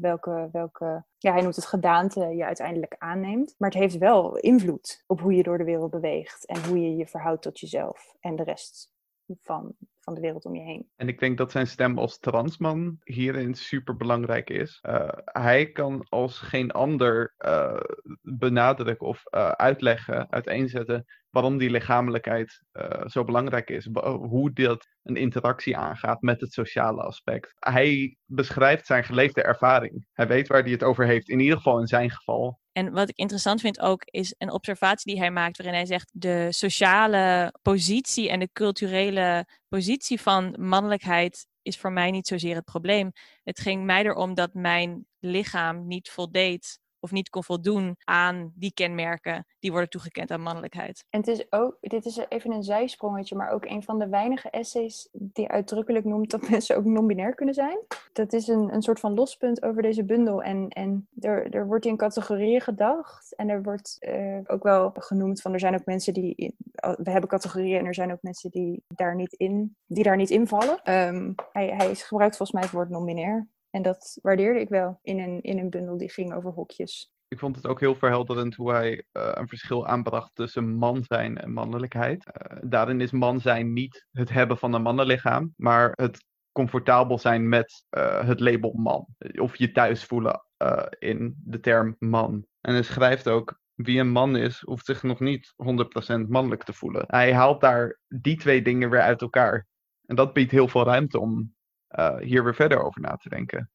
welke, welke, ja, hij noemt het gedaante je uiteindelijk aanneemt. Maar het heeft wel invloed op hoe je door de wereld beweegt en hoe je je verhoudt tot jezelf en de rest van, van de wereld om je heen. En ik denk dat zijn stem als transman hierin super belangrijk is. Uh, hij kan als geen ander uh, benadrukken of uh, uitleggen, uiteenzetten waarom die lichamelijkheid zo belangrijk is. Hoe dat een interactie aangaat met het sociale aspect. Hij beschrijft zijn geleefde ervaring. Hij weet waar hij het over heeft, in ieder geval in zijn geval. En wat ik interessant vind ook is een observatie die hij maakt, waarin hij zegt de sociale positie en de culturele positie van mannelijkheid is voor mij niet zozeer het probleem. Het ging mij erom dat mijn lichaam niet voldeed of niet kon voldoen aan die kenmerken die worden toegekend aan mannelijkheid. En het is ook, dit is even een zijsprongetje, maar ook een van de weinige essays die uitdrukkelijk noemt dat mensen ook non-binair kunnen zijn. Dat is een, een soort van lospunt over deze bundel. En, en er, er wordt in categorieën gedacht. En er wordt uh, ook wel genoemd van er zijn ook mensen die. We hebben categorieën en er zijn ook mensen die daar niet in, die daar niet in vallen. Um, hij, hij gebruikt volgens mij het woord non-binair. En dat waardeerde ik wel in een, in een bundel die ging over hokjes. Ik vond het ook heel verhelderend hoe hij uh, een verschil aanbracht tussen man zijn en mannelijkheid. Uh, daarin is man zijn niet het hebben van een mannenlichaam, maar het comfortabel zijn met uh, het label man. Of je thuis voelen in de term man. En hij schrijft ook, wie een man is, hoeft zich nog niet 100% mannelijk te voelen. Hij haalt daar die twee dingen weer uit elkaar. En dat biedt heel veel ruimte om hier weer verder over na te denken.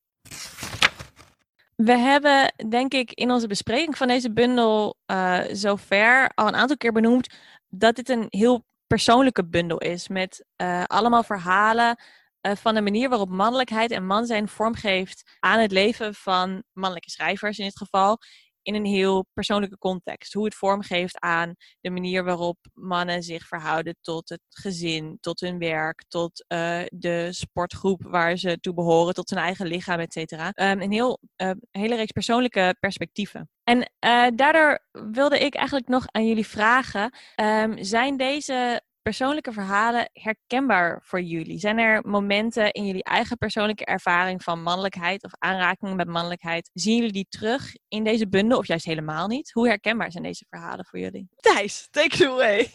We hebben, denk ik, in onze bespreking van deze bundel uh, zover al een aantal keer benoemd dat dit een heel persoonlijke bundel is. Met uh, allemaal verhalen van de manier waarop mannelijkheid en man zijn vormgeeft aan het leven van mannelijke schrijvers in dit geval in een heel persoonlijke context. Hoe het vormgeeft aan de manier waarop mannen zich verhouden tot het gezin, tot hun werk, tot uh, de sportgroep waar ze toe behoren, tot hun eigen lichaam, et cetera. Um, een heel, uh, hele reeks persoonlijke perspectieven. En uh, daardoor wilde ik eigenlijk nog aan jullie vragen: um, zijn deze persoonlijke verhalen herkenbaar voor jullie? Zijn er momenten in jullie eigen persoonlijke ervaring van mannelijkheid of aanrakingen met mannelijkheid? Zien jullie die terug in deze bundel of juist helemaal niet? Hoe herkenbaar zijn deze verhalen voor jullie? Thijs, take it away.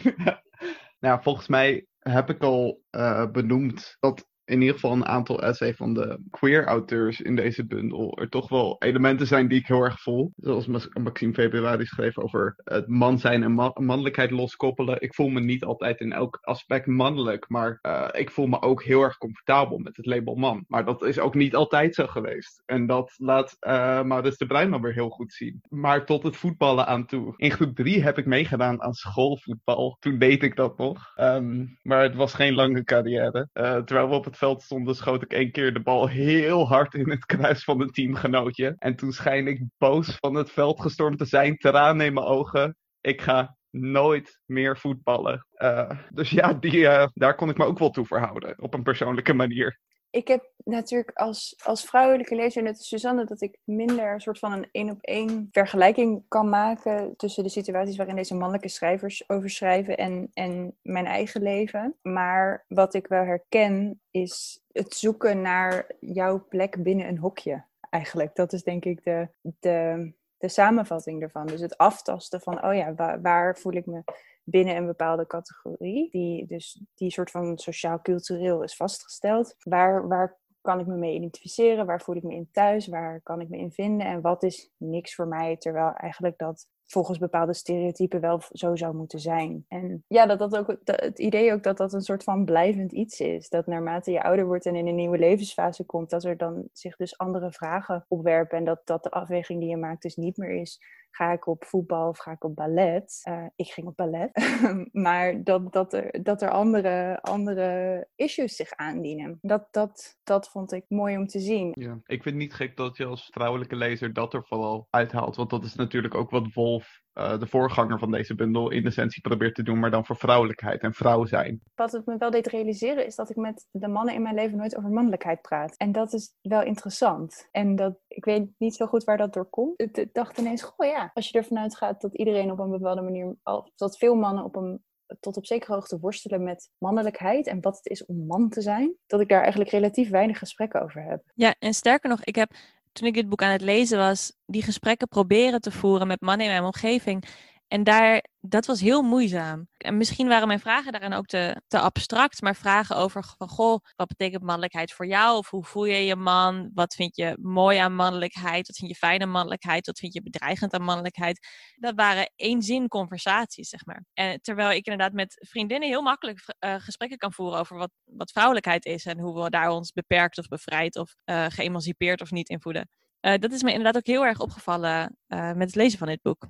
nou, volgens mij heb ik al uh, benoemd dat in ieder geval een aantal essays van de queer auteurs in deze bundel er toch wel elementen zijn die ik heel erg voel. Zoals Maxime Februari schreef over het man zijn en mannelijkheid loskoppelen. Ik voel me niet altijd in elk aspect mannelijk, maar uh, ik voel me ook heel erg comfortabel met het label man. Maar dat is ook niet altijd zo geweest. En dat laat uh, de Bruin dan weer heel goed zien. Maar tot het voetballen aan toe. In groep 3 heb ik meegedaan aan schoolvoetbal. Toen deed ik dat nog. Um, maar het was geen lange carrière. Uh, terwijl we op het veld stonden, schoot ik één keer de bal heel hard in het kruis van een teamgenootje. En toen schijn ik boos van het veld gestormd te zijn, tranen in mijn ogen. Ik ga nooit meer voetballen. Uh, dus ja, die, uh, daar kon ik me ook wel toe verhouden. Op een persoonlijke manier. Ik heb natuurlijk als, als vrouwelijke lezer, net als Suzanne, dat ik minder een soort van een één op één vergelijking kan maken tussen de situaties waarin deze mannelijke schrijvers over schrijven en, en mijn eigen leven. Maar wat ik wel herken is het zoeken naar jouw plek binnen een hokje. Eigenlijk, dat is denk ik de, de, de samenvatting ervan. Dus het aftasten van, oh ja, waar, waar voel ik me binnen een bepaalde categorie, die dus die soort van sociaal-cultureel is vastgesteld. Waar, waar kan ik me mee identificeren? Waar voel ik me in thuis? Waar kan ik me in vinden? En wat is niks voor mij? Terwijl eigenlijk dat volgens bepaalde stereotypen wel zo zou moeten zijn. En ja, dat dat ook het idee ook dat dat een soort van blijvend iets is. Dat naarmate je ouder wordt en in een nieuwe levensfase komt, dat er dan zich dus andere vragen opwerpen. En dat dat de afweging die je maakt dus niet meer is ga ik op voetbal of ga ik op ballet? Uh, ik ging op ballet. maar dat, dat, er, dat er andere, andere issues zich aandienen. Dat, dat, dat vond ik mooi om te zien. Ja, ik vind het niet gek dat je als vrouwelijke lezer dat er vooral uithaalt. Want dat is natuurlijk ook wat Wolf uh, de voorganger van deze bundel in essentie probeert te doen, maar dan voor vrouwelijkheid en vrouw zijn. Wat het me wel deed realiseren is dat ik met de mannen in mijn leven nooit over mannelijkheid praat. En dat is wel interessant. En dat, ik weet niet zo goed waar dat door komt. Ik dacht ineens, goh ja, als je ervan uitgaat dat iedereen op een bepaalde manier, dat veel mannen op een tot op zekere hoogte worstelen met mannelijkheid en wat het is om man te zijn, dat ik daar eigenlijk relatief weinig gesprekken over heb. Ja, en sterker nog, ik heb toen ik dit boek aan het lezen was, die gesprekken proberen te voeren met mannen in mijn omgeving. En daar, dat was heel moeizaam. En misschien waren mijn vragen daarin ook te, te abstract, maar vragen over van, goh, wat betekent mannelijkheid voor jou? Of hoe voel je je man? Wat vind je mooi aan mannelijkheid? Wat vind je fijn aan mannelijkheid? Wat vind je bedreigend aan mannelijkheid? Dat waren één zin conversaties, zeg maar. En terwijl ik inderdaad met vriendinnen heel makkelijk uh, gesprekken kan voeren over wat, wat vrouwelijkheid is en hoe we daar ons beperkt of bevrijd of uh, geëmancipeerd of niet in voeden. Uh, dat is me inderdaad ook heel erg opgevallen met het lezen van dit boek.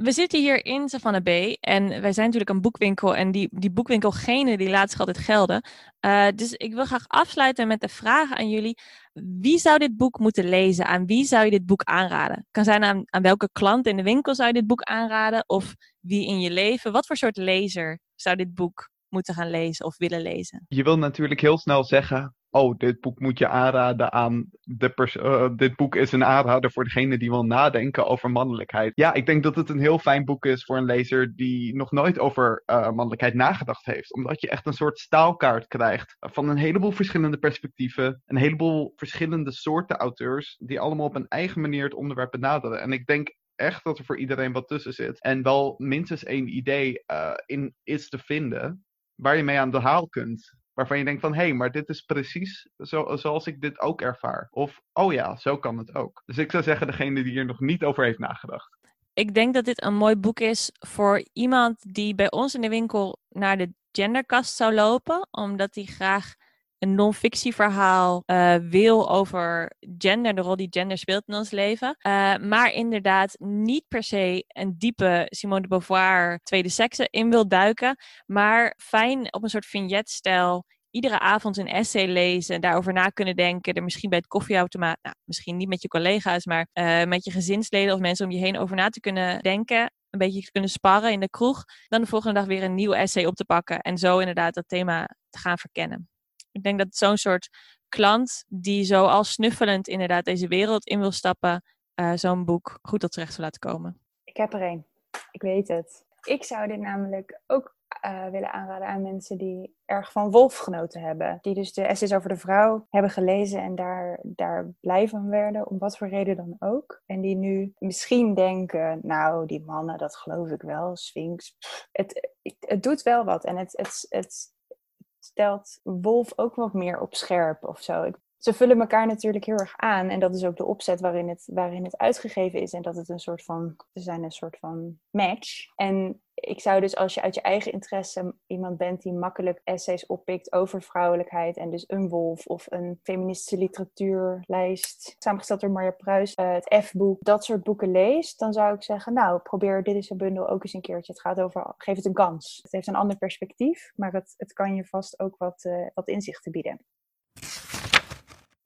We zitten hier in Savannah Bay en wij zijn natuurlijk een boekwinkel en die, die boekwinkelgene die laat zich altijd gelden. Uh, dus ik wil graag afsluiten met de vraag aan jullie. Wie zou dit boek moeten lezen? Aan wie zou je dit boek aanraden? kan zijn aan, aan welke klant in de winkel zou je dit boek aanraden? Of wie in je leven? Wat voor soort lezer zou dit boek moeten gaan lezen of willen lezen? Je wil natuurlijk heel snel zeggen, oh, dit boek moet je aanraden aan de persoon. Uh, dit boek is een aanrader voor degene die wil nadenken over mannelijkheid. Ja, ik denk dat het een heel fijn boek is voor een lezer die nog nooit over uh, mannelijkheid nagedacht heeft. Omdat je echt een soort staalkaart krijgt van een heleboel verschillende perspectieven. Een heleboel verschillende soorten auteurs die allemaal op een eigen manier het onderwerp benaderen. En ik denk echt dat er voor iedereen wat tussen zit. En wel minstens één idee uh, in is te vinden waar je mee aan de haal kunt waarvan je denkt van hé, hey, maar dit is precies zo, zoals ik dit ook ervaar. Of oh ja, zo kan het ook. Dus ik zou zeggen, degene die hier nog niet over heeft nagedacht. Ik denk dat dit een mooi boek is voor iemand die bij ons in de winkel naar de genderkast zou lopen, omdat hij graag een non-fictieverhaal uh, wil over gender, de rol die gender speelt in ons leven. Uh, maar inderdaad niet per se een diepe Simone de Beauvoir tweede sekse in wil duiken. Maar fijn op een soort vignet-stijl iedere avond een essay lezen, daarover na kunnen denken, er misschien bij het koffieautomaat, nou, misschien niet met je collega's, maar uh, met je gezinsleden of mensen om je heen over na te kunnen denken, een beetje kunnen sparren in de kroeg, dan de volgende dag weer een nieuw essay op te pakken en zo inderdaad dat thema te gaan verkennen. Ik denk dat zo'n soort klant die zo al snuffelend inderdaad deze wereld in wil stappen, uh, zo'n boek goed tot terecht zou laten komen. Ik heb er een. Ik weet het. Ik zou dit namelijk ook uh, willen aanraden aan mensen die erg van Wolf genoten hebben. Die dus de essays over de vrouw hebben gelezen en daar, daar blij van werden, om wat voor reden dan ook. En die nu misschien denken, nou, die mannen, dat geloof ik wel, Sphinx. Het, het, het doet wel wat en het, het, het stelt Wolf ook wat meer op scherp of zo. Ik, ze vullen elkaar natuurlijk heel erg aan. En dat is ook de opzet waarin het, waarin het uitgegeven is. En dat het een soort van, ze zijn een soort van match. En ik zou dus als je uit je eigen interesse iemand bent die makkelijk essays oppikt over vrouwelijkheid en dus een wolf of een feministische literatuurlijst, samengesteld door Marja Pruis, uh, het F-boek, dat soort boeken leest, dan zou ik zeggen, nou, probeer dit is een bundel ook eens een keertje. Het gaat over, geef het een kans. Het heeft een ander perspectief, maar het, het kan je vast ook wat, uh, wat inzichten bieden.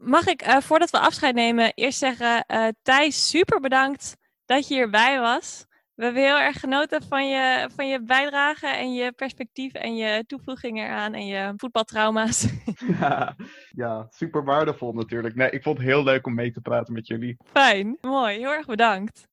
Mag ik, uh, voordat we afscheid nemen, eerst zeggen, Thijs, super bedankt dat je hierbij was. We hebben heel erg genoten van je, van je bijdrage en je perspectief en je toevoeging eraan en je voetbaltrauma's. Ja, ja, super waardevol natuurlijk. Nee, ik vond het heel leuk om mee te praten met jullie. Fijn, mooi. Heel erg bedankt.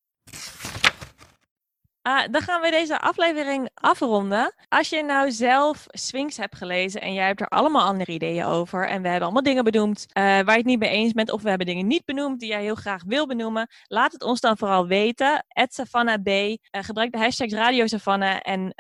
Uh, dan gaan we deze aflevering afronden. Als je nou zelf Sphinx hebt gelezen en jij hebt er allemaal andere ideeën over. En we hebben allemaal dingen benoemd uh, waar je het niet mee eens bent. Of we hebben dingen niet benoemd die jij heel graag wil benoemen. Laat het ons dan vooral weten. SavannahB. Uh, gebruik de hashtag Radio Savannah. En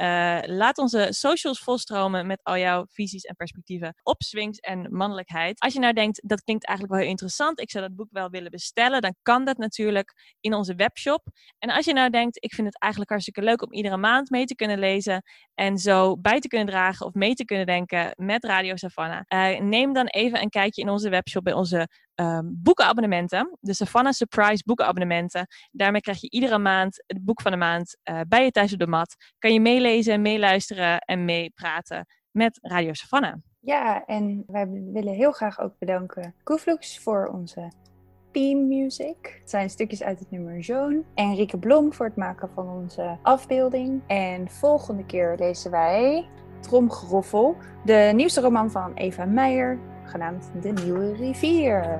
laat onze socials volstromen met al jouw visies en perspectieven op Sphinx en mannelijkheid. Als je nou denkt, dat klinkt eigenlijk wel heel interessant. Ik zou dat boek wel willen bestellen. Dan kan dat natuurlijk in onze webshop. En als je nou denkt, ik vind het eigenlijk hartstikke leuk om iedere maand mee te kunnen lezen en zo bij te kunnen dragen of mee te kunnen denken met Radio Savannah. Uh, neem dan even een kijkje in onze webshop bij onze um, boekenabonnementen, de Savannah Surprise boekenabonnementen. Daarmee krijg je iedere maand het boek van de maand uh, bij je thuis op de mat. Kan je meelezen, meeluisteren en meepraten met Radio Savannah. Ja, en wij willen heel graag ook bedanken Koeflux voor onze Theme Music. Het zijn stukjes uit het nummer Joan. En Rieke Blom voor het maken van onze afbeelding. En volgende keer lezen wij Tromgeroffel, de nieuwste roman van Eva Meijer, genaamd De Nieuwe Rivier.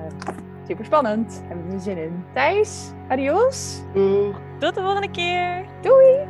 Super spannend. Hebben we er zin in. Thijs, adios. Doeg. Tot de volgende keer. Doei.